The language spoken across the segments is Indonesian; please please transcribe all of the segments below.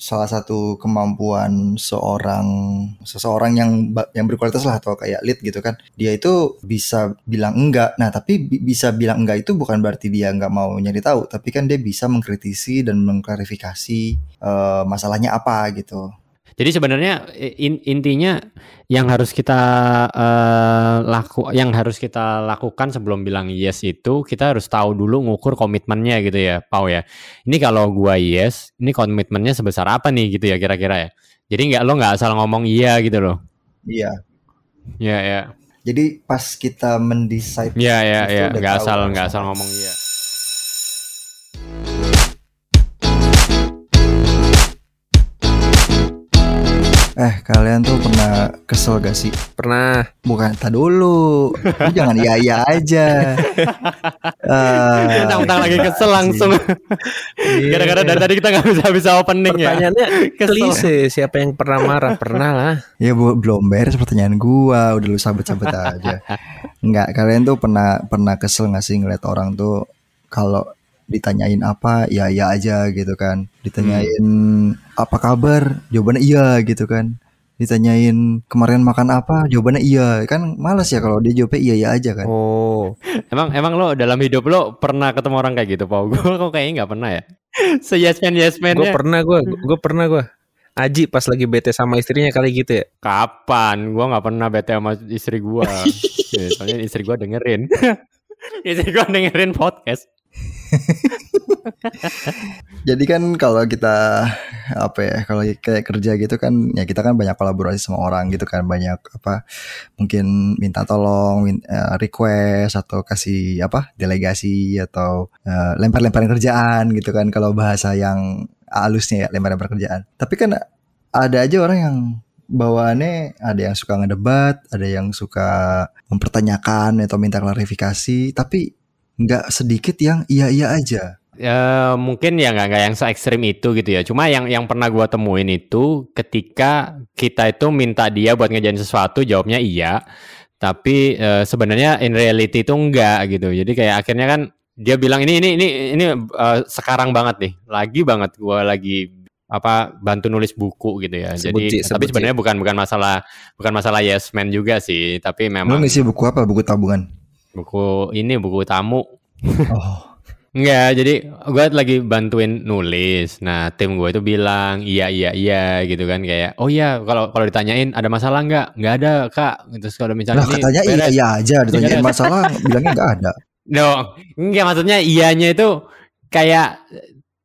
salah satu kemampuan seorang seseorang yang yang berkualitas lah atau kayak lead gitu kan. Dia itu bisa bilang enggak. Nah tapi bisa bilang enggak itu bukan berarti dia nggak mau nyari tahu. Tapi kan dia bisa mengkritisi dan mengklarifikasi uh, masalahnya apa gitu jadi sebenarnya in, intinya yang harus kita uh, laku, yang harus kita lakukan sebelum bilang yes itu kita harus tahu dulu ngukur komitmennya gitu ya, Pau ya. Ini kalau gua yes, ini komitmennya sebesar apa nih gitu ya kira-kira ya. Jadi nggak lo nggak asal ngomong iya gitu loh. Iya. Iya ya. Jadi pas kita mendesain. Iya iya iya, nggak asal nggak asal ngomong iya. Eh, kalian tuh pernah kesel gak sih? Pernah. Bukan, tak dulu. Lu jangan iya-iya aja. Uh, Tentang lagi kesel langsung. Iya. Gara-gara dari tadi kita gak bisa-bisa opening Pertanyaannya ya. Pertanyaannya klise, siapa yang pernah marah? Pernah lah. Ya bu, belum beres pertanyaan gua, udah lu sabet-sabet aja. Enggak, kalian tuh pernah pernah kesel gak sih ngeliat orang tuh kalau ditanyain apa ya ya aja gitu kan ditanyain hmm. apa kabar jawabannya iya gitu kan ditanyain kemarin makan apa jawabannya iya kan males ya kalau dia jawabnya iya iya aja kan oh emang emang lo dalam hidup lo pernah ketemu orang kayak gitu Pau gue kok kayaknya nggak pernah ya se yes man yes man gue pernah gue gue pernah gue Aji pas lagi bete sama istrinya kali gitu ya? Kapan? Gue nggak pernah bete sama istri gue. ya, soalnya istri gue dengerin. istri gue dengerin podcast. Jadi kan kalau kita apa ya kalau kayak kerja gitu kan ya kita kan banyak kolaborasi sama orang gitu kan. Banyak apa mungkin minta tolong uh, request atau kasih apa delegasi atau uh, lempar-lemparin kerjaan gitu kan. Kalau bahasa yang halusnya ya lempar-lempar kerjaan. Tapi kan ada aja orang yang bawaannya ada yang suka ngedebat, ada yang suka mempertanyakan atau minta klarifikasi, tapi nggak sedikit yang iya iya aja. Ya, mungkin ya nggak nggak yang se ekstrim itu gitu ya. Cuma yang yang pernah gua temuin itu ketika kita itu minta dia buat ngejain sesuatu, jawabnya iya. Tapi uh, sebenarnya in reality itu enggak gitu. Jadi kayak akhirnya kan dia bilang ini ini ini ini uh, sekarang banget nih. Lagi banget gua lagi apa bantu nulis buku gitu ya. Jadi tapi sebenarnya bukan bukan masalah bukan masalah yes man juga sih, tapi memang Lu ngisi buku apa? Buku tabungan? Buku ini buku tamu oh Enggak, jadi gue lagi bantuin nulis. Nah, tim gue itu bilang iya iya iya gitu kan kayak oh iya kalau kalau ditanyain ada masalah nggak? Nggak ada kak. Terus kalau misalnya nah, katanya iya iya aja ditanyain masalah bilangnya nggak ada. No, enggak maksudnya iyanya itu kayak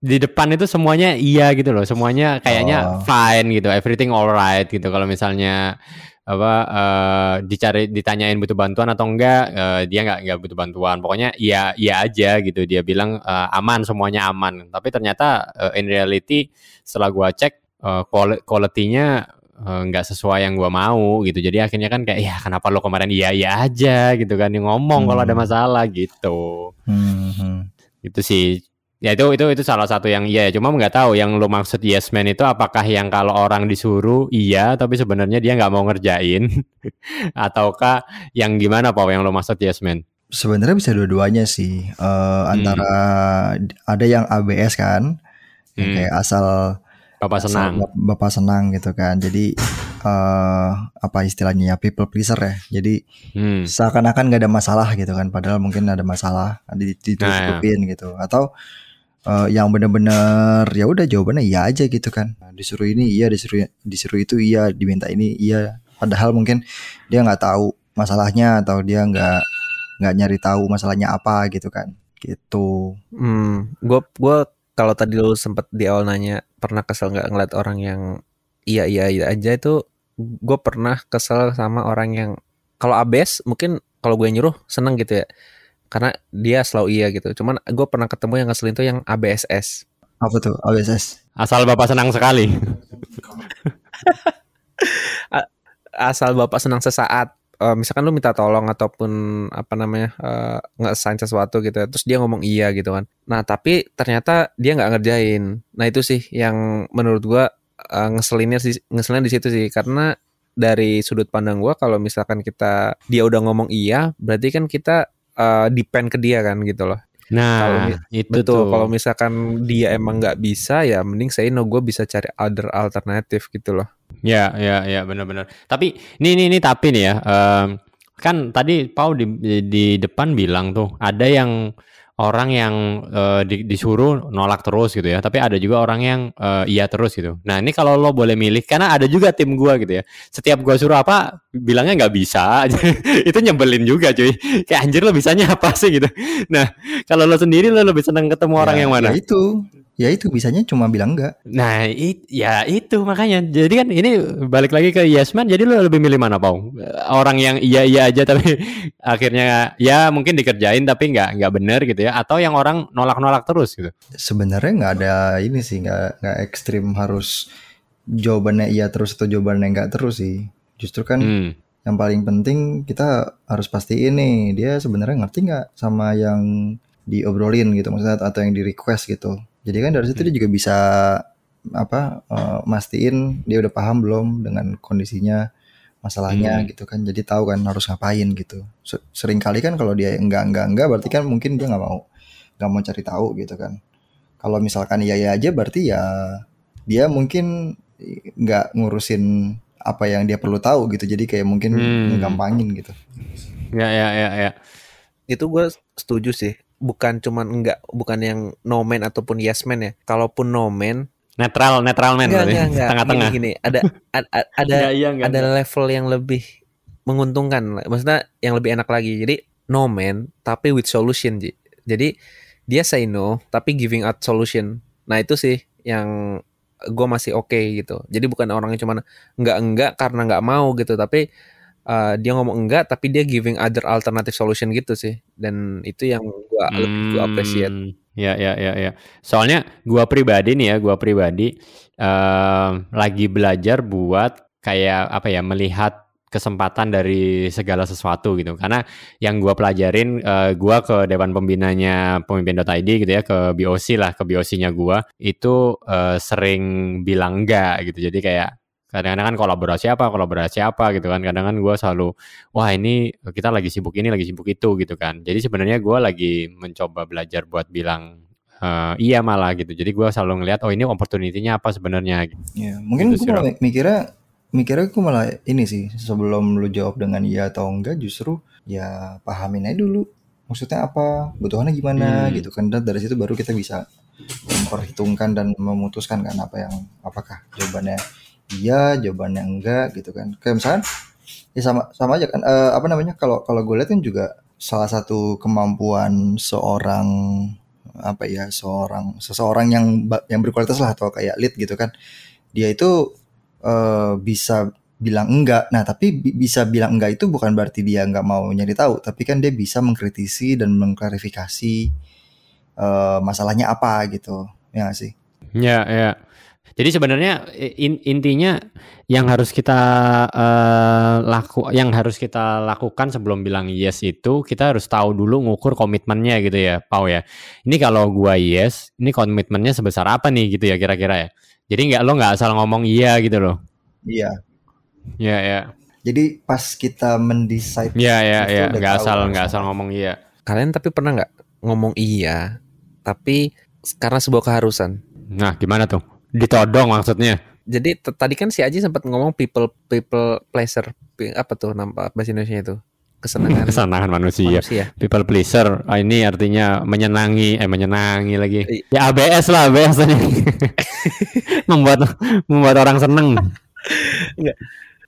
di depan itu semuanya iya gitu loh. Semuanya kayaknya oh. fine gitu, everything alright gitu. Kalau misalnya apa uh, dicari ditanyain butuh bantuan atau enggak uh, dia enggak enggak butuh bantuan pokoknya iya iya aja gitu dia bilang uh, aman semuanya aman tapi ternyata uh, in reality setelah gua cek uh, quality-nya nggak uh, sesuai yang gua mau gitu jadi akhirnya kan kayak ya kenapa lo kemarin iya iya aja gitu kan ngomong hmm. kalau ada masalah gitu hmm. hmm. itu sih Ya itu itu itu salah satu yang iya, cuma nggak tahu yang lo maksud yes man itu apakah yang kalau orang disuruh iya tapi sebenarnya dia nggak mau ngerjain ataukah yang gimana Pak yang lo maksud yes man? Sebenarnya bisa dua-duanya sih. Uh, antara ada yang ABS kan, hmm. kayak asal bapak senang, asal bapak senang gitu kan. Jadi uh, apa istilahnya ya people pleaser ya. Jadi hmm. seakan-akan nggak ada masalah gitu kan, padahal mungkin ada masalah ditutupin nah, ya. gitu. Atau uh, yang benar-benar ya udah jawabannya iya aja gitu kan. Nah, disuruh ini iya disuruh disuruh itu iya diminta ini iya. Padahal mungkin dia nggak tahu masalahnya atau dia nggak nggak nyari tahu masalahnya apa gitu kan. Gitu. Hmm gue gue kalau tadi lu sempet di awal nanya pernah kesel nggak ngeliat orang yang iya iya iya aja itu gue pernah kesel sama orang yang kalau abes mungkin kalau gue nyuruh seneng gitu ya karena dia selalu iya gitu. Cuman gue pernah ketemu yang ngeselin tuh yang ABSS. Apa tuh ABSS? Asal bapak senang sekali. Asal bapak senang sesaat. Uh, misalkan lu minta tolong ataupun apa namanya uh, nge sesuatu gitu, ya, terus dia ngomong iya gitu kan. Nah tapi ternyata dia nggak ngerjain. Nah itu sih yang menurut gue uh, ngeselinnya sih ngeselin di situ sih karena dari sudut pandang gue kalau misalkan kita dia udah ngomong iya berarti kan kita uh, depend ke dia kan gitu loh. Nah, Kalau itu Betul. tuh. Kalau misalkan dia emang nggak bisa ya mending saya no gue bisa cari other alternatif gitu loh. Ya, ya, ya, benar-benar. Tapi ini, ini, ini tapi nih ya, em, kan tadi Pau di, di, di depan bilang tuh ada yang orang yang eh, di- disuruh nolak terus gitu ya, tapi ada juga orang yang eh, iya terus gitu. Nah ini kalau lo boleh milih, karena ada juga tim gua gitu ya. Setiap gua suruh apa, bilangnya nggak bisa. itu nyebelin juga cuy. Kayak anjir lo bisanya apa sih gitu. Nah kalau lo sendiri lo lebih seneng ketemu orang Ya- yang mana? Ya itu, ya itu bisanya cuma bilang enggak. Nah, it, ya itu makanya. Jadi kan ini balik lagi ke yes man. Jadi lo lebih milih mana, Pau? Orang yang iya iya aja tapi akhirnya ya mungkin dikerjain tapi nggak nggak bener gitu ya, atau yang orang nolak-nolak terus gitu. Sebenarnya nggak ada ini sih, nggak nggak ekstrim harus jawabannya iya terus atau jawabannya enggak terus sih. Justru kan Hmm. yang paling penting kita harus pastiin nih dia sebenarnya ngerti nggak sama yang diobrolin gitu maksudnya atau yang di request gitu jadi kan dari situ dia juga bisa apa eh, mastiin dia udah paham belum dengan kondisinya masalahnya Hmm. gitu kan jadi tahu kan harus ngapain gitu Se- sering kali kan kalau dia enggak enggak enggak berarti kan mungkin dia nggak mau nggak mau cari tahu gitu kan kalau misalkan iya iya aja berarti ya dia mungkin nggak ngurusin apa yang dia perlu tahu gitu jadi kayak mungkin Hmm. ngegampangin gitu Ya ya ya ya. Itu gue setuju sih. Bukan cuman enggak, bukan yang no man ataupun yes man ya. Kalaupun no man, Netral netral man enggak, enggak, enggak. Tengah-tengah. Gini, gini, ada ada ada, Iya, iya, enggak, ada enggak. level yang lebih menguntungkan. Maksudnya yang lebih enak lagi. Jadi no man tapi with solution, Ji. Jadi dia say no tapi giving out solution. Nah, itu sih yang gue masih oke gitu. Jadi bukan orangnya cuman enggak enggak karena enggak mau gitu, tapi uh, dia ngomong enggak tapi dia giving other alternative solution gitu sih. Dan itu yang gua lebih gua appreciate. Hmm, Ya ya ya ya. Soalnya gua pribadi nih ya, gua pribadi em, lagi belajar buat kayak apa ya melihat kesempatan dari segala sesuatu gitu. Karena yang gua pelajarin eh, gua ke dewan pembinanya pemimpin.id gitu ya ke BOC lah, ke BOC-nya gua itu eh, sering bilang enggak gitu. Jadi kayak kadang-kadang kan kolaborasi apa, kolaborasi apa gitu kan. Kadang kan gua selalu wah ini kita lagi sibuk ini lagi sibuk itu gitu kan jadi sebenarnya gue lagi mencoba belajar buat bilang eh, iya malah gitu jadi gue selalu ngelihat oh ini opportunity-nya apa sebenarnya gitu. Ya, mungkin Gitu gue malah mikirnya mikirnya gue malah ini sih sebelum lu jawab dengan iya atau enggak justru ya pahamin aja dulu maksudnya apa kebutuhannya gimana Hmm. gitu kan dan dari situ baru kita bisa memperhitungkan dan memutuskan kan apa yang apakah jawabannya iya jawabannya enggak gitu kan. Kayak misalkan ya sama sama aja kan. Eh, apa namanya kalau kalau gue lihat kan juga salah satu kemampuan seorang apa ya seorang seseorang yang yang berkualitas lah atau kayak lead gitu kan. Dia itu eh, bisa bilang enggak. Nah tapi bi- bisa bilang enggak itu bukan berarti dia nggak mau nyari tahu. Tapi kan dia bisa mengkritisi dan mengklarifikasi eh, masalahnya apa gitu. Ya nggak sih? Ya ya jadi sebenarnya in- intinya yang harus kita eh, laku yang harus kita lakukan sebelum bilang yes itu kita harus tahu dulu ngukur komitmennya gitu ya Pau ya. Ini kalau gua yes ini komitmennya sebesar apa nih gitu ya kira-kira ya. Jadi nggak lo nggak asal ngomong iya gitu loh. Iya. Ya ya jadi pas kita mendesain Ya ya Itu ya udah nggak asal nggak asal ngomong iya. Kalian tapi pernah nggak ngomong iya, tapi karena sebuah keharusan. Nah gimana tuh? Ditodong maksudnya? Jadi tadi kan si Aji sempat ngomong people people pleasure apa tuh nama bahasa Indonesia itu kesenangan Kesenangan manusia. manusia. People pleaser. Ah, ini artinya menyenangi eh menyenangi lagi. Ya ABS lah aja. membuat membuat orang seneng.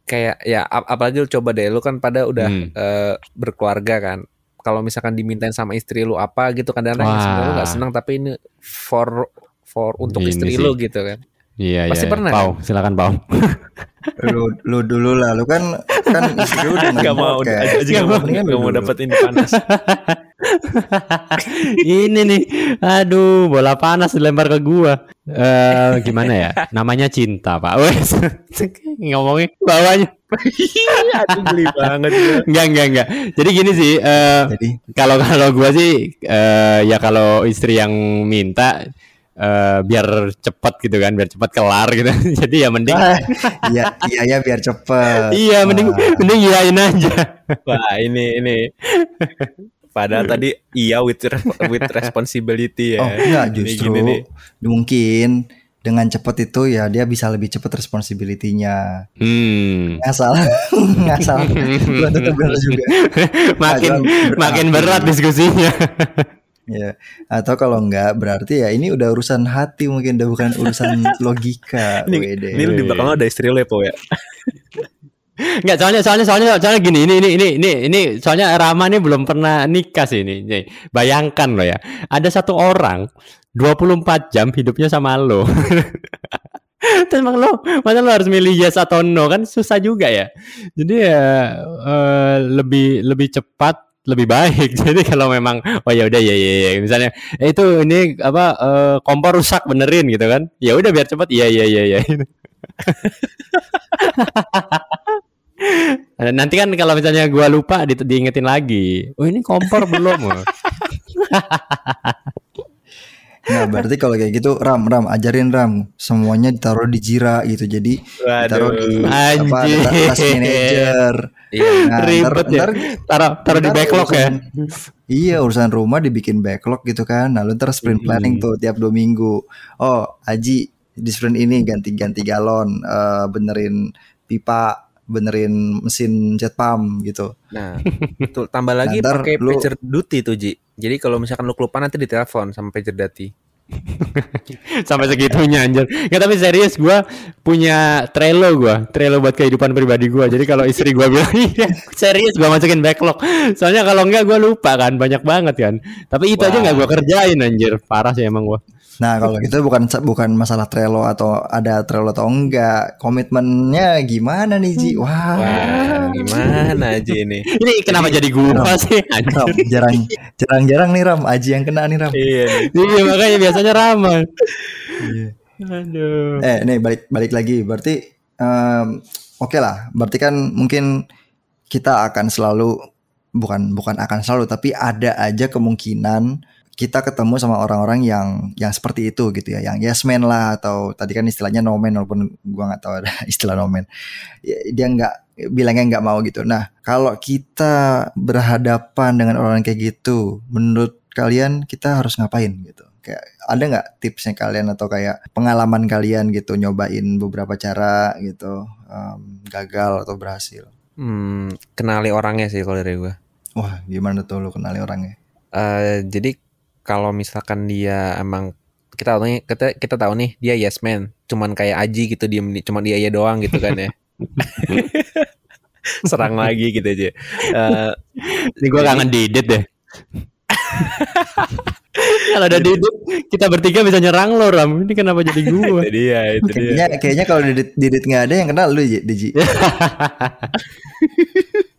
Kayak ya ap- apalagi lu coba deh lu kan pada udah Hmm. eh, berkeluarga kan. Kalau misalkan dimintain sama istri lu apa gitu kadang-kadang sebenarnya lu nggak senang tapi ini for for untuk Ini istri sih. lu gitu kan. Iya Pasti iya. pernah, Pau, silakan Pau. lu lu dulu lah lu kan kan istri lu udah Gak mau, Nggak gak mau, lu gak mau dulu. dapet ini panas. ini nih, aduh bola panas dilempar ke gua. Eh gimana ya? Namanya cinta pak. Wes ngomongin bawahnya. Aduh geli banget. Enggak enggak enggak. Jadi gini sih. eh jadi kalau kalau gua sih eh, ya kalau istri yang minta eh, biar cepat gitu kan, biar cepat kelar gitu. Jadi ya mending ah, iya iya ya biar cepet iya mending Ah. mending iyain aja. Wah ini ini Padahal tadi iya with with responsibility ya. Oh enggak justru mungkin dengan cepat itu ya dia bisa lebih cepat responsibility-nya. Hmm. Nggak salah, nggak salah. Benar juga. makin makin berat diskusinya. Ya atau kalau enggak berarti ya ini udah urusan hati mungkin udah bukan urusan logika. ini, ini di belakang ada istri lo ya, Po ya. Enggak, soalnya soalnya soalnya soalnya gini, ini ini ini ini ini soalnya Rama ini belum pernah nikah sih ini. Nih, bayangkan lo ya. Ada satu orang 24 jam hidupnya sama lo. Terus emang lo, masa lo harus milih yes atau no kan susah juga ya. Jadi ya uh, lebih lebih cepat lebih baik. Jadi kalau memang oh ya udah ya ya ya misalnya eh, itu ini apa uh, kompor rusak benerin gitu kan. Ya udah biar cepat iya iya iya ya. Nanti kan kalau misalnya gua lupa di diingetin lagi. Oh ini kompor belum. Nah berarti kalau kayak gitu Ram Ram ajarin Ram semuanya ditaruh di Jira gitu jadi Waduh. ditaruh di Anjir. apa task manager iya nah, ribet ntar, ya ntar, taruh taruh di backlog ya iya urusan rumah dibikin backlog gitu kan lalu ntar sprint planning hmm. tuh tiap dua minggu oh Aji di sprint ini ganti-ganti galon uh, benerin pipa benerin mesin jet pump gitu. Nah, betul. Tambah lagi nah, pakai lu, pager duty tuh Ji. Jadi kalau misalkan lu kelupaan nanti ditelepon sama pager duty. Sampai segitunya anjir. Nggak tapi serius gue punya Trello gue, Trello buat kehidupan pribadi gue. Jadi kalau istri gue bilang iya, serius gue masukin backlog. Soalnya kalau enggak gue lupa kan, banyak banget kan. Tapi itu Wah. aja nggak gue kerjain anjir. Parah sih emang gue. Nah kalau gitu bukan bukan masalah Trello atau ada Trello atau enggak, komitmennya gimana nih Ji? Wah, Wah gimana Ji ini? ini kenapa jadi, jadi gua sih? Ram, jarang jarang jarang nih Ram, Aji yang kena nih Ram. Iya, iya makanya biasanya ramah. Iya. Aduh. Eh nih balik balik lagi, berarti um, oke okay lah, berarti kan mungkin kita akan selalu bukan bukan akan selalu tapi ada aja kemungkinan kita ketemu sama orang-orang yang yang seperti itu gitu ya, yang yes man lah atau tadi kan istilahnya no man walaupun gua nggak tahu ada istilah no man. Ya, dia nggak bilangnya nggak mau gitu. Nah kalau kita berhadapan dengan orang kayak gitu, menurut kalian kita harus ngapain gitu? Kayak ada nggak tipsnya kalian atau kayak pengalaman kalian gitu nyobain beberapa cara gitu um, gagal atau berhasil? Hmm, kenali orangnya sih kalau dari gua. Wah, gimana tuh lu kenali orangnya? Uh, jadi kalau misalkan dia emang kita tahu nih kita kita tahu nih dia yes man. Cuman kayak Aji gitu dia cuman dia ya doang gitu kan ya. Serang lagi gitu aja. Uh, ini gue kangen Didit deh. Kalau ada Didit kita bertiga bisa nyerang lo Ram. Ini kenapa jadi gue itu dia itu kayaknya dia. kayaknya kalau Didit Didit nggak ada yang kenal lu Diji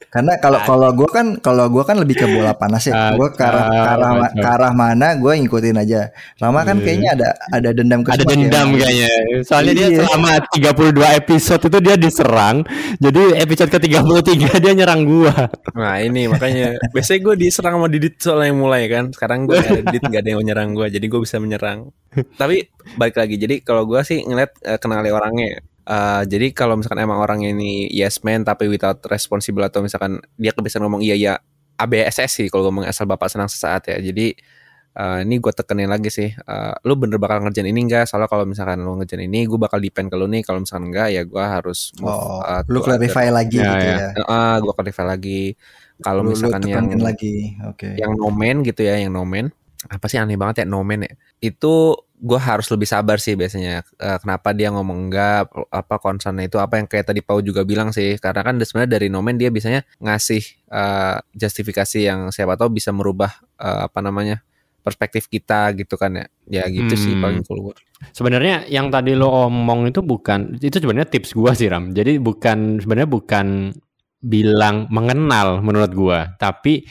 Karena kalau kalau gue kan kalau gue kan lebih ke bola panas ya. Gue ke arah ke arah, ke arah mana gue ngikutin aja. Rama kan iya. kayaknya ada ada dendam ke Ada dendam ya. kayaknya. Soalnya iya. dia selama 32 episode itu dia diserang. Jadi episode ke-33 dia nyerang gue. Nah, ini makanya biasanya gue diserang sama Didit soalnya yang mulai kan. Sekarang gue Didit gak ada yang menyerang gue. Jadi gue bisa menyerang. Tapi balik lagi. Jadi kalau gue sih ngeliat uh, kenali orangnya Uh, jadi kalau misalkan emang orang ini yes man tapi without responsible atau misalkan dia kebiasaan ngomong iya ya ABSS sih kalau ngomong asal bapak senang sesaat ya. Jadi uh, ini gue tekenin lagi sih. Uh, lu bener bakal ngerjain ini enggak? Soalnya kalau misalkan lu ngerjain ini, gue bakal depend ke lu nih. Kalau misalkan enggak, ya gue harus move. Oh, uh, lu clarify lagi ya, gitu ya? ya. Uh, gue clarify lagi. Kalau misalkan yang lagi. Okay. Yang nomen gitu ya, yang nomen apa sih aneh banget ya nomen ya itu gue harus lebih sabar sih biasanya. Uh, kenapa dia ngomong enggak apa concernnya itu apa yang kayak tadi Pau juga bilang sih. Karena kan sebenarnya dari nomen dia biasanya ngasih uh, justifikasi yang siapa tahu bisa merubah uh, apa namanya perspektif kita gitu kan ya. Ya gitu hmm. sih paling cool sebenarnya yang tadi lo omong itu bukan itu sebenarnya tips gue sih Ram. Jadi bukan sebenarnya bukan bilang mengenal menurut gue tapi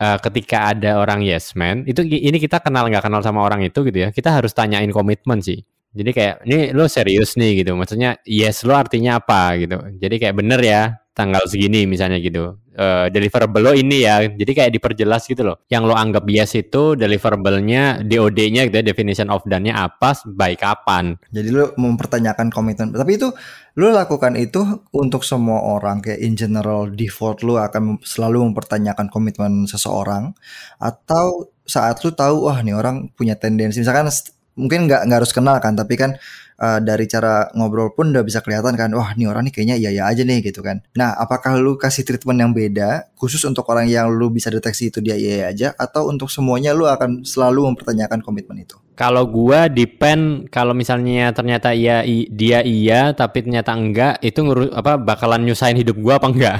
uh, ketika ada orang yes man itu ini kita kenal nggak kenal sama orang itu gitu ya kita harus tanyain komitmen sih. Jadi kayak ini lo serius nih gitu. Maksudnya yes lo artinya apa? gitu. Jadi kayak bener ya tanggal segini misalnya gitu. Uh, deliverable lo ini ya. Jadi kayak diperjelas gitu loh. Yang lo anggap bias itu deliverable-nya DOD-nya gitu ya, definition of done-nya apa, by kapan. Jadi lo mempertanyakan komitmen. Tapi itu lo lakukan itu untuk semua orang kayak in general default lo akan selalu mempertanyakan komitmen seseorang atau saat lo tahu wah nih orang punya tendensi misalkan mungkin nggak nggak harus kenal kan tapi kan uh, dari cara ngobrol pun udah bisa kelihatan kan wah ini orang nih kayaknya iya iya aja nih gitu kan. Nah apakah lu kasih treatment yang beda khusus untuk orang yang lu bisa deteksi itu dia iya, iya aja atau untuk semuanya lu akan selalu mempertanyakan komitmen itu? Kalau gua depend kalau misalnya ternyata iya i, dia iya tapi ternyata enggak itu ngurus apa bakalan nyusahin hidup gua apa enggak?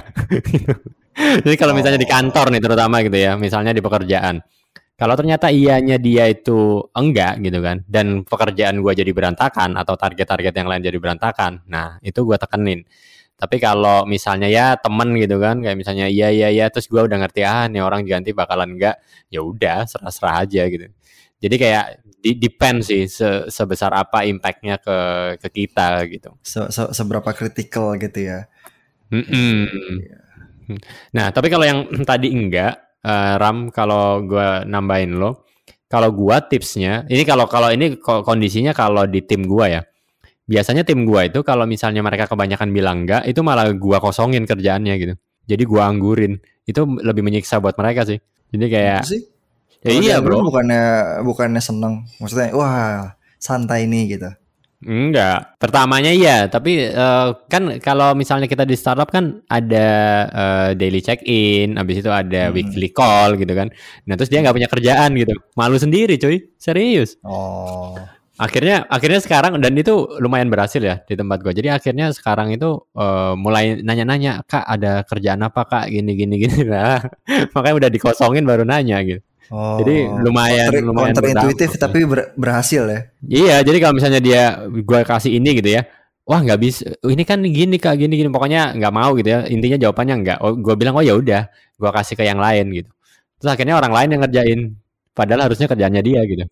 Jadi kalau misalnya di kantor nih terutama gitu ya misalnya di pekerjaan kalau ternyata ianya dia itu enggak gitu kan, dan pekerjaan gue jadi berantakan atau target-target yang lain jadi berantakan, nah itu gue tekenin. Tapi kalau misalnya ya temen gitu kan, kayak misalnya iya iya iya, terus gue udah ngerti ah nih orang diganti bakalan enggak, ya udah serah-serah aja gitu. Jadi kayak di depend sih se sebesar apa impactnya ke ke kita gitu. Se -se Seberapa kritikal gitu ya. Mm -mm. Nah tapi kalau yang tadi enggak, uh, Ram kalau gue nambahin lo kalau gue tipsnya ini kalau kalau ini kondisinya kalau di tim gue ya. Biasanya tim gue itu kalau misalnya mereka kebanyakan bilang enggak itu malah gue kosongin kerjaannya gitu. Jadi gue anggurin. Itu lebih menyiksa buat mereka sih. Jadi kayak sih? Ya, iya bro. bukannya bukannya seneng. Maksudnya wah santai nih gitu Enggak. Pertamanya iya, tapi uh, kan kalau misalnya kita di startup kan ada uh, daily check-in, habis itu ada hmm. weekly call gitu kan. Nah, terus dia nggak punya kerjaan gitu. Malu sendiri, cuy. Serius. Oh. Akhirnya akhirnya sekarang dan itu lumayan berhasil ya di tempat gua. Jadi akhirnya sekarang itu uh, mulai nanya-nanya, "Kak, ada kerjaan apa, Kak?" gini gini gini. Nah, makanya udah dikosongin baru nanya gitu. Oh, jadi lumayan counter, lumayan intuitif tapi ber, berhasil ya. Iya, jadi kalau misalnya dia gue kasih ini gitu ya. Wah nggak bisa, ini kan gini kak, gini gini, pokoknya nggak mau gitu ya. Intinya jawabannya nggak. Oh, gue bilang oh ya udah, gue kasih ke yang lain gitu. Terus akhirnya orang lain yang ngerjain, padahal harusnya kerjanya dia gitu.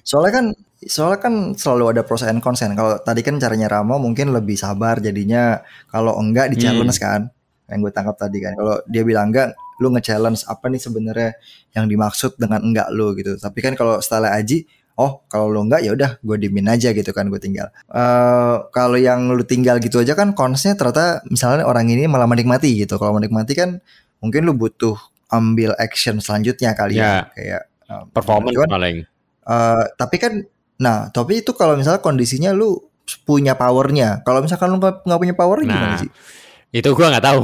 Soalnya kan, soalnya kan selalu ada pros and cons kan. Kalau tadi kan caranya Ramo mungkin lebih sabar, jadinya kalau enggak di challenge hmm. kan. Yang gue tangkap tadi kan. Kalau dia bilang enggak, lu nge-challenge apa nih sebenarnya yang dimaksud dengan enggak lu gitu. Tapi kan kalau style Aji, oh kalau lu enggak ya udah gue dimin aja gitu kan gue tinggal. Uh, kalau yang lu tinggal gitu aja kan konsnya ternyata misalnya orang ini malah menikmati gitu. Kalau menikmati kan mungkin lu butuh ambil action selanjutnya kali ya, ya kayak uh, performance kan, paling. Uh, tapi kan nah tapi itu kalau misalnya kondisinya lu punya powernya. Kalau misalkan lu nggak punya power nah, gimana sih? Itu gua nggak tahu.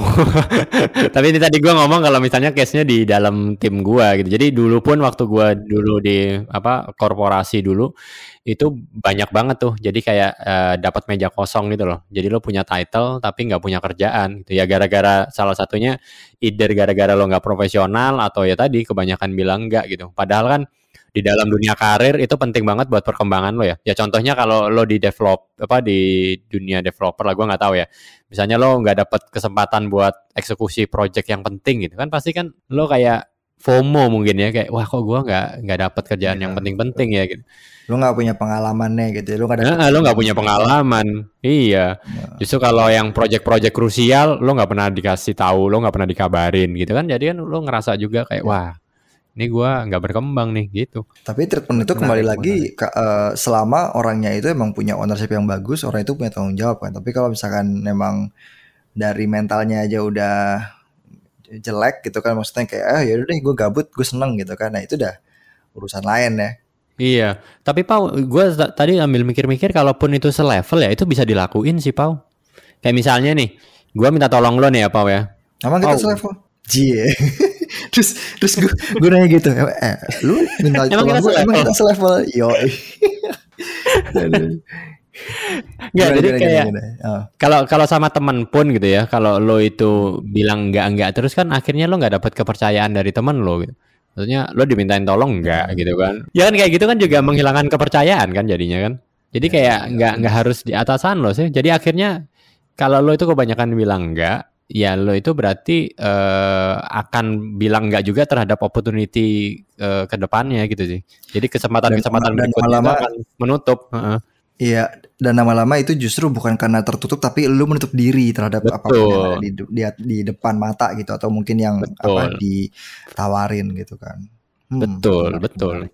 Tapi ini tadi gua ngomong kalau misalnya case-nya di dalam tim gua gitu. Jadi dulu pun waktu gua dulu di apa korporasi dulu itu banyak banget tuh. Jadi kayak uh, dapat meja kosong gitu loh. Jadi lo punya title tapi nggak punya kerjaan gitu ya gara-gara salah satunya either gara-gara lo nggak profesional atau ya tadi kebanyakan bilang enggak gitu. Padahal kan di dalam dunia karir itu penting banget buat perkembangan lo ya. Ya contohnya kalau lo di develop apa di dunia developer lah gue nggak tahu ya. Misalnya lo nggak dapat kesempatan buat eksekusi project yang penting gitu kan pasti kan lo kayak FOMO mungkin ya kayak wah kok gue nggak nggak dapat kerjaan ya, yang penting-penting ya gitu. Lo nggak punya pengalamannya gitu. Lo nggak nah, lo nggak punya pengalaman. Iya. Ya. Justru kalau yang project-project krusial lo nggak pernah dikasih tahu, lo nggak pernah dikabarin gitu kan. Jadi kan lo ngerasa juga kayak ya. wah ini gue nggak berkembang nih gitu. Tapi treatment itu kembali lagi ke, uh, selama orangnya itu emang punya ownership yang bagus, orang itu punya tanggung jawab kan. Tapi kalau misalkan memang dari mentalnya aja udah jelek gitu kan, maksudnya kayak ah ya udah gue gabut, gue seneng gitu kan. Nah itu udah urusan lain ya. Iya, tapi Pau, gue tadi ambil mikir-mikir, kalaupun itu selevel ya, itu bisa dilakuin sih Pau. Kayak misalnya nih, gue minta tolong lo nih ya Pau ya. Emang kita selevel? Jie. terus terus gue gue nanya gitu eh lu minta emang kita gue emang kita selevel yo Enggak, jadi gini, kayak oh. kalau kalau sama teman pun gitu ya, kalau lo itu bilang enggak enggak terus kan akhirnya lo nggak dapat kepercayaan dari teman lo gitu. Maksudnya lo dimintain tolong enggak gitu kan. Ya kan kayak gitu kan juga menghilangkan kepercayaan kan jadinya kan. Jadi kayak enggak enggak harus di atasan lo sih. Jadi akhirnya kalau lo itu kebanyakan bilang enggak, ya lo itu berarti uh, akan bilang enggak juga terhadap opportunity uh, ke depannya gitu sih. Jadi kesempatan-kesempatan berikutnya lama, akan menutup. Uh -uh. Iya, dan lama-lama itu justru bukan karena tertutup tapi lu menutup diri terhadap Betul. apa pun yang ada di, di di depan mata gitu atau mungkin yang Betul. apa ditawarin gitu kan. Hmm, betul, menarik, betul. menarik.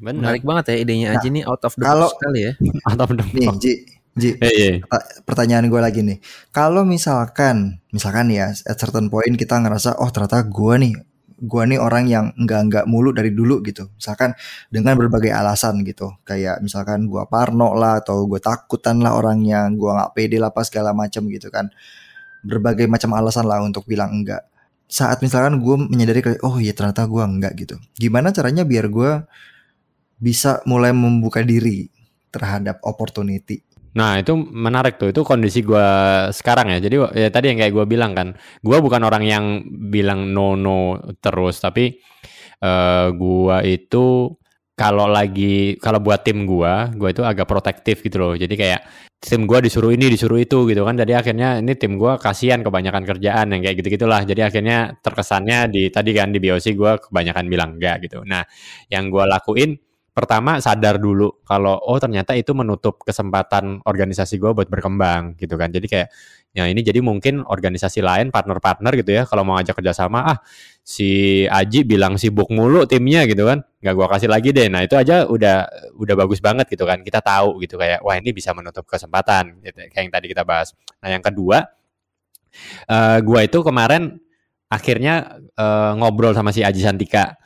Benar. Menarik banget ya idenya Nah, Aji nih out of the kalau- box sekali ya. Atau benar. Nih, Ji, Ji, Eh, iya. perta- pertanyaan gue lagi nih. Kalau misalkan, misalkan ya, at certain point kita ngerasa, oh ternyata gue nih, gue nih orang yang enggak enggak mulu dari dulu gitu. Misalkan dengan berbagai alasan gitu, kayak misalkan gue parno lah atau gue takutan lah orangnya, gue nggak pede lah apa segala macam gitu kan. Berbagai macam alasan lah untuk bilang enggak. Saat misalkan gue menyadari kayak, oh iya ternyata gue enggak gitu. Gimana caranya biar gue bisa mulai membuka diri terhadap opportunity? Nah itu menarik tuh. Itu kondisi gua sekarang ya. Jadi ya tadi yang kayak gua bilang kan gua bukan orang yang bilang no no terus tapi eh gua itu kalau lagi kalau buat tim gua gua itu agak protektif gitu loh. Jadi kayak tim gua disuruh ini disuruh itu gitu kan. Jadi akhirnya ini tim gua kasihan kebanyakan kerjaan yang kayak gitu gitulah jadi akhirnya terkesannya di tadi kan di BOC gua kebanyakan bilang enggak gitu. Nah yang gua lakuin pertama sadar dulu kalau oh ternyata itu menutup kesempatan organisasi gue buat berkembang gitu kan. Jadi kayak ya ini jadi mungkin organisasi lain partner-partner gitu ya kalau mau ngajak kerjasama ah si Aji bilang sibuk mulu timnya gitu kan. Nggak gua kasih lagi deh. Nah itu aja udah udah bagus banget gitu kan. Kita tahu gitu kayak wah ini bisa menutup kesempatan gitu kayak yang tadi kita bahas. Nah yang kedua eh gua itu kemarin akhirnya eh, ngobrol sama si Aji Santika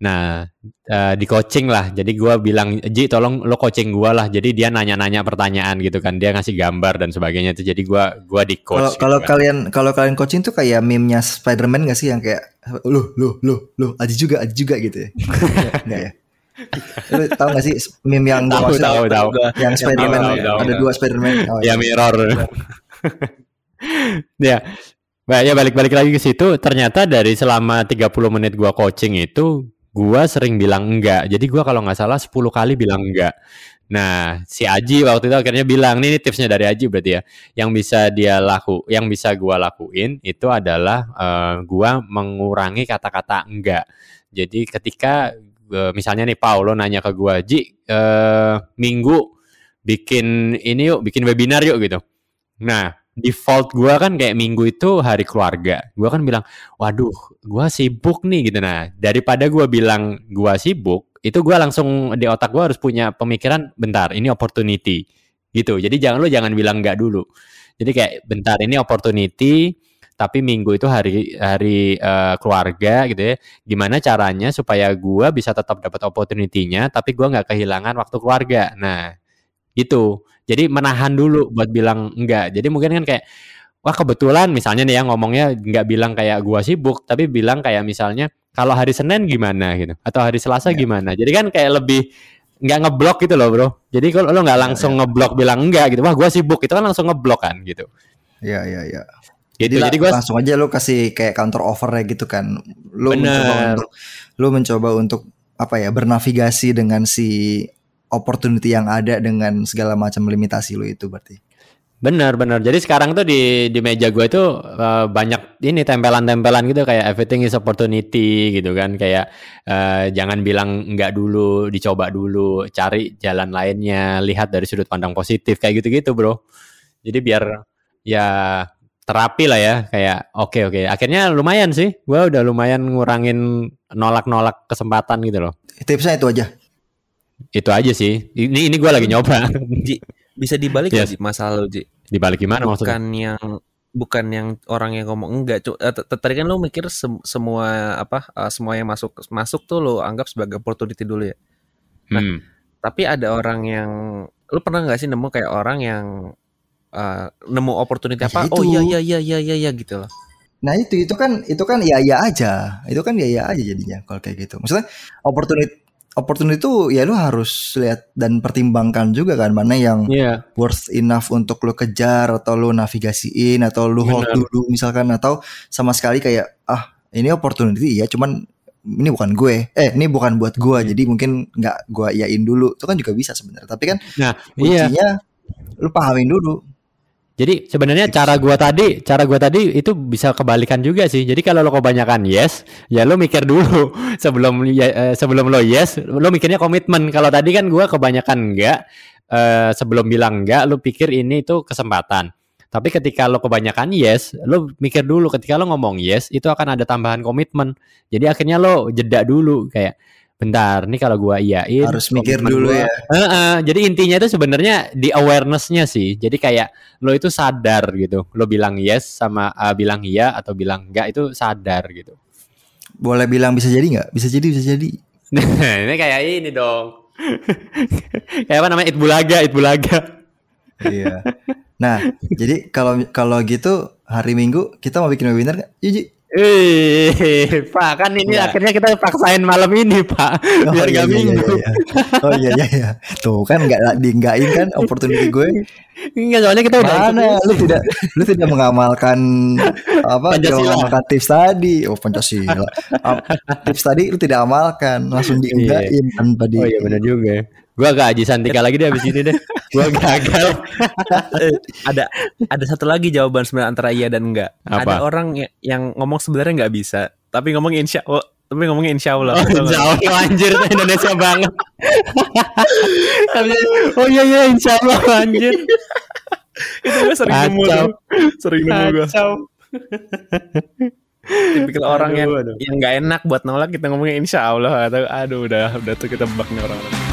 Nah, eh, di coaching lah. Jadi gua bilang, "Ji, tolong lo coaching gua lah." Jadi dia nanya-nanya pertanyaan gitu kan. Dia ngasih gambar dan sebagainya itu. Jadi gua gua di Kalau coach. kalau gitu kan. kalian kalau kalian coaching tuh kayak meme-nya Spider-Man gak sih yang kayak lu lu lu lu Aji juga Aji juga gitu ya. Enggak ya? Lu tahu gak sih meme yang gua Tahu, maksud? tahu, tahu. yang Spider-Man ada tahu. dua Spider-Man. Oh, Ya iya. mirror. ya. Bah, ya balik-balik lagi ke situ, ternyata dari selama 30 menit gua coaching itu gua sering bilang enggak. Jadi gua kalau nggak salah 10 kali bilang enggak. Nah, si Aji waktu itu akhirnya bilang, "Nih, ini tipsnya dari Aji berarti ya. Yang bisa dia laku, yang bisa gua lakuin itu adalah eh, gua mengurangi kata-kata enggak. Jadi ketika eh, misalnya nih Paulo nanya ke gua, "Ji, eh, minggu bikin ini yuk, bikin webinar yuk gitu." Nah, default gua kan kayak minggu itu hari keluarga. Gua kan bilang, "Waduh, gua sibuk nih." gitu. Nah, daripada gua bilang gua sibuk, itu gua langsung di otak gua harus punya pemikiran, "Bentar, ini opportunity." Gitu. Jadi jangan lu jangan bilang enggak dulu. Jadi kayak bentar ini opportunity, tapi minggu itu hari hari eh, keluarga gitu ya. Gimana caranya supaya gua bisa tetap dapat opportunity-nya tapi gua nggak kehilangan waktu keluarga. Nah, itu. Jadi menahan dulu buat bilang enggak. Jadi mungkin kan kayak wah kebetulan misalnya nih ya ngomongnya nggak bilang kayak gua sibuk, tapi bilang kayak misalnya kalau hari Senin gimana gitu atau hari Selasa Ya. gimana. Jadi kan kayak lebih nggak ngeblok gitu loh, Bro. Jadi kalau lo nggak langsung ngeblok bilang enggak gitu. Wah, gua sibuk. Itu kan langsung ngeblok kan gitu. Iya iya iya. Gitu. Jadi, Jadi gua langsung aja lu kasih kayak counter offer ya gitu kan. Lu Bener. mencoba untuk lu mencoba untuk apa ya bernavigasi dengan si opportunity yang ada dengan segala macam limitasi lu itu berarti. Bener bener. Jadi sekarang tuh di di meja gue itu eh, banyak ini tempelan-tempelan gitu kayak everything is opportunity gitu kan kayak eh, jangan bilang enggak dulu, dicoba dulu, cari jalan lainnya, lihat dari sudut pandang positif kayak gitu-gitu bro. Jadi biar ya terapi lah ya kayak oke oke. Akhirnya lumayan sih. Gue udah lumayan ngurangin nolak-nolak kesempatan gitu loh. Tipsnya itu aja. Itu aja sih. Ini ini gue lagi nyoba. Ji, bisa dibalik Yes. Ji masalah lu Ji? Dibalik gimana maksudnya? bukan yang bukan yang orang yang ngomong enggak cu- eh, tadi kan lu mikir sem- semua apa eh, semua yang masuk masuk tuh lu anggap sebagai opportunity dulu ya Hmm. tapi ada orang yang lu pernah nggak sih nemu kayak orang yang eh, nemu opportunity Ya apa itu. oh iya iya iya iya iya iya gitu loh Nah itu itu kan itu kan ya ya aja. Itu kan ya ya aja jadinya kalau kayak gitu. Maksudnya opportunity opportunity itu ya lu harus lihat dan pertimbangkan juga kan mana yang Iya. worth enough untuk lu kejar atau lu navigasiin atau lu hold Benar. dulu misalkan atau sama sekali kayak ah ini opportunity ya cuman ini bukan gue eh ini bukan buat gue Hmm. jadi mungkin nggak gue yain dulu itu kan juga bisa sebenarnya tapi kan Nah, iya. kuncinya lu pahamin dulu Jadi sebenarnya cara gua tadi, cara gua tadi itu bisa kebalikan juga sih. Jadi kalau lo kebanyakan yes, ya lo mikir dulu sebelum ya, eh, sebelum lo yes, lo mikirnya komitmen. Kalau tadi kan gua kebanyakan enggak, uh, sebelum bilang enggak lu pikir ini itu kesempatan. Tapi ketika lo kebanyakan yes, lo mikir dulu ketika lo ngomong yes, itu akan ada tambahan komitmen. Jadi akhirnya lo jeda dulu kayak bentar nih kalau gua iyain harus mikir dulu gua, ya. Uh, uh, jadi intinya itu sebenarnya di awarenessnya sih. Jadi kayak lo itu sadar gitu. Lo bilang yes sama uh, bilang iya atau bilang enggak itu sadar gitu. Boleh bilang bisa jadi nggak? Bisa jadi bisa jadi. ini kayak ini dong. kayak apa namanya? Itbulaga, Itbulaga. iya. Nah, jadi kalau kalau gitu hari Minggu kita mau bikin webinar nggak? Jiji. Eh, Pak, kan ini ya. akhirnya kita paksain malam ini, Pak. Oh, biar iya, gak iya, minggu. Iya, iya. Oh iya iya iya. Tuh kan nggak diinggain kan opportunity gue. Enggak, soalnya kita udah Mana lu tidak lu tidak mengamalkan apa? Pancasila. mengamalkan tips tadi. Oh, Pancasila. tips tadi lu tidak amalkan, langsung iya. diinggain tanpa di Oh iya benar juga. Gua agak Aji Santika lagi deh abis ini deh. Gua gagal. Ada ada satu lagi jawaban sebenarnya antara iya dan enggak. Apa? Ada orang yang ngomong sebenarnya nggak bisa, tapi ngomong insya Allah tapi ngomongin insya Allah. Oh, insya Allah anjir Indonesia banget. oh iya iya insya Allah anjir. Itu gue sering nemu Sering nemu gue. Tipikal orang yang aduh. yang nggak enak buat nolak kita ngomongin insya Allah atau aduh udah udah tuh kita bebak nih orang-orang.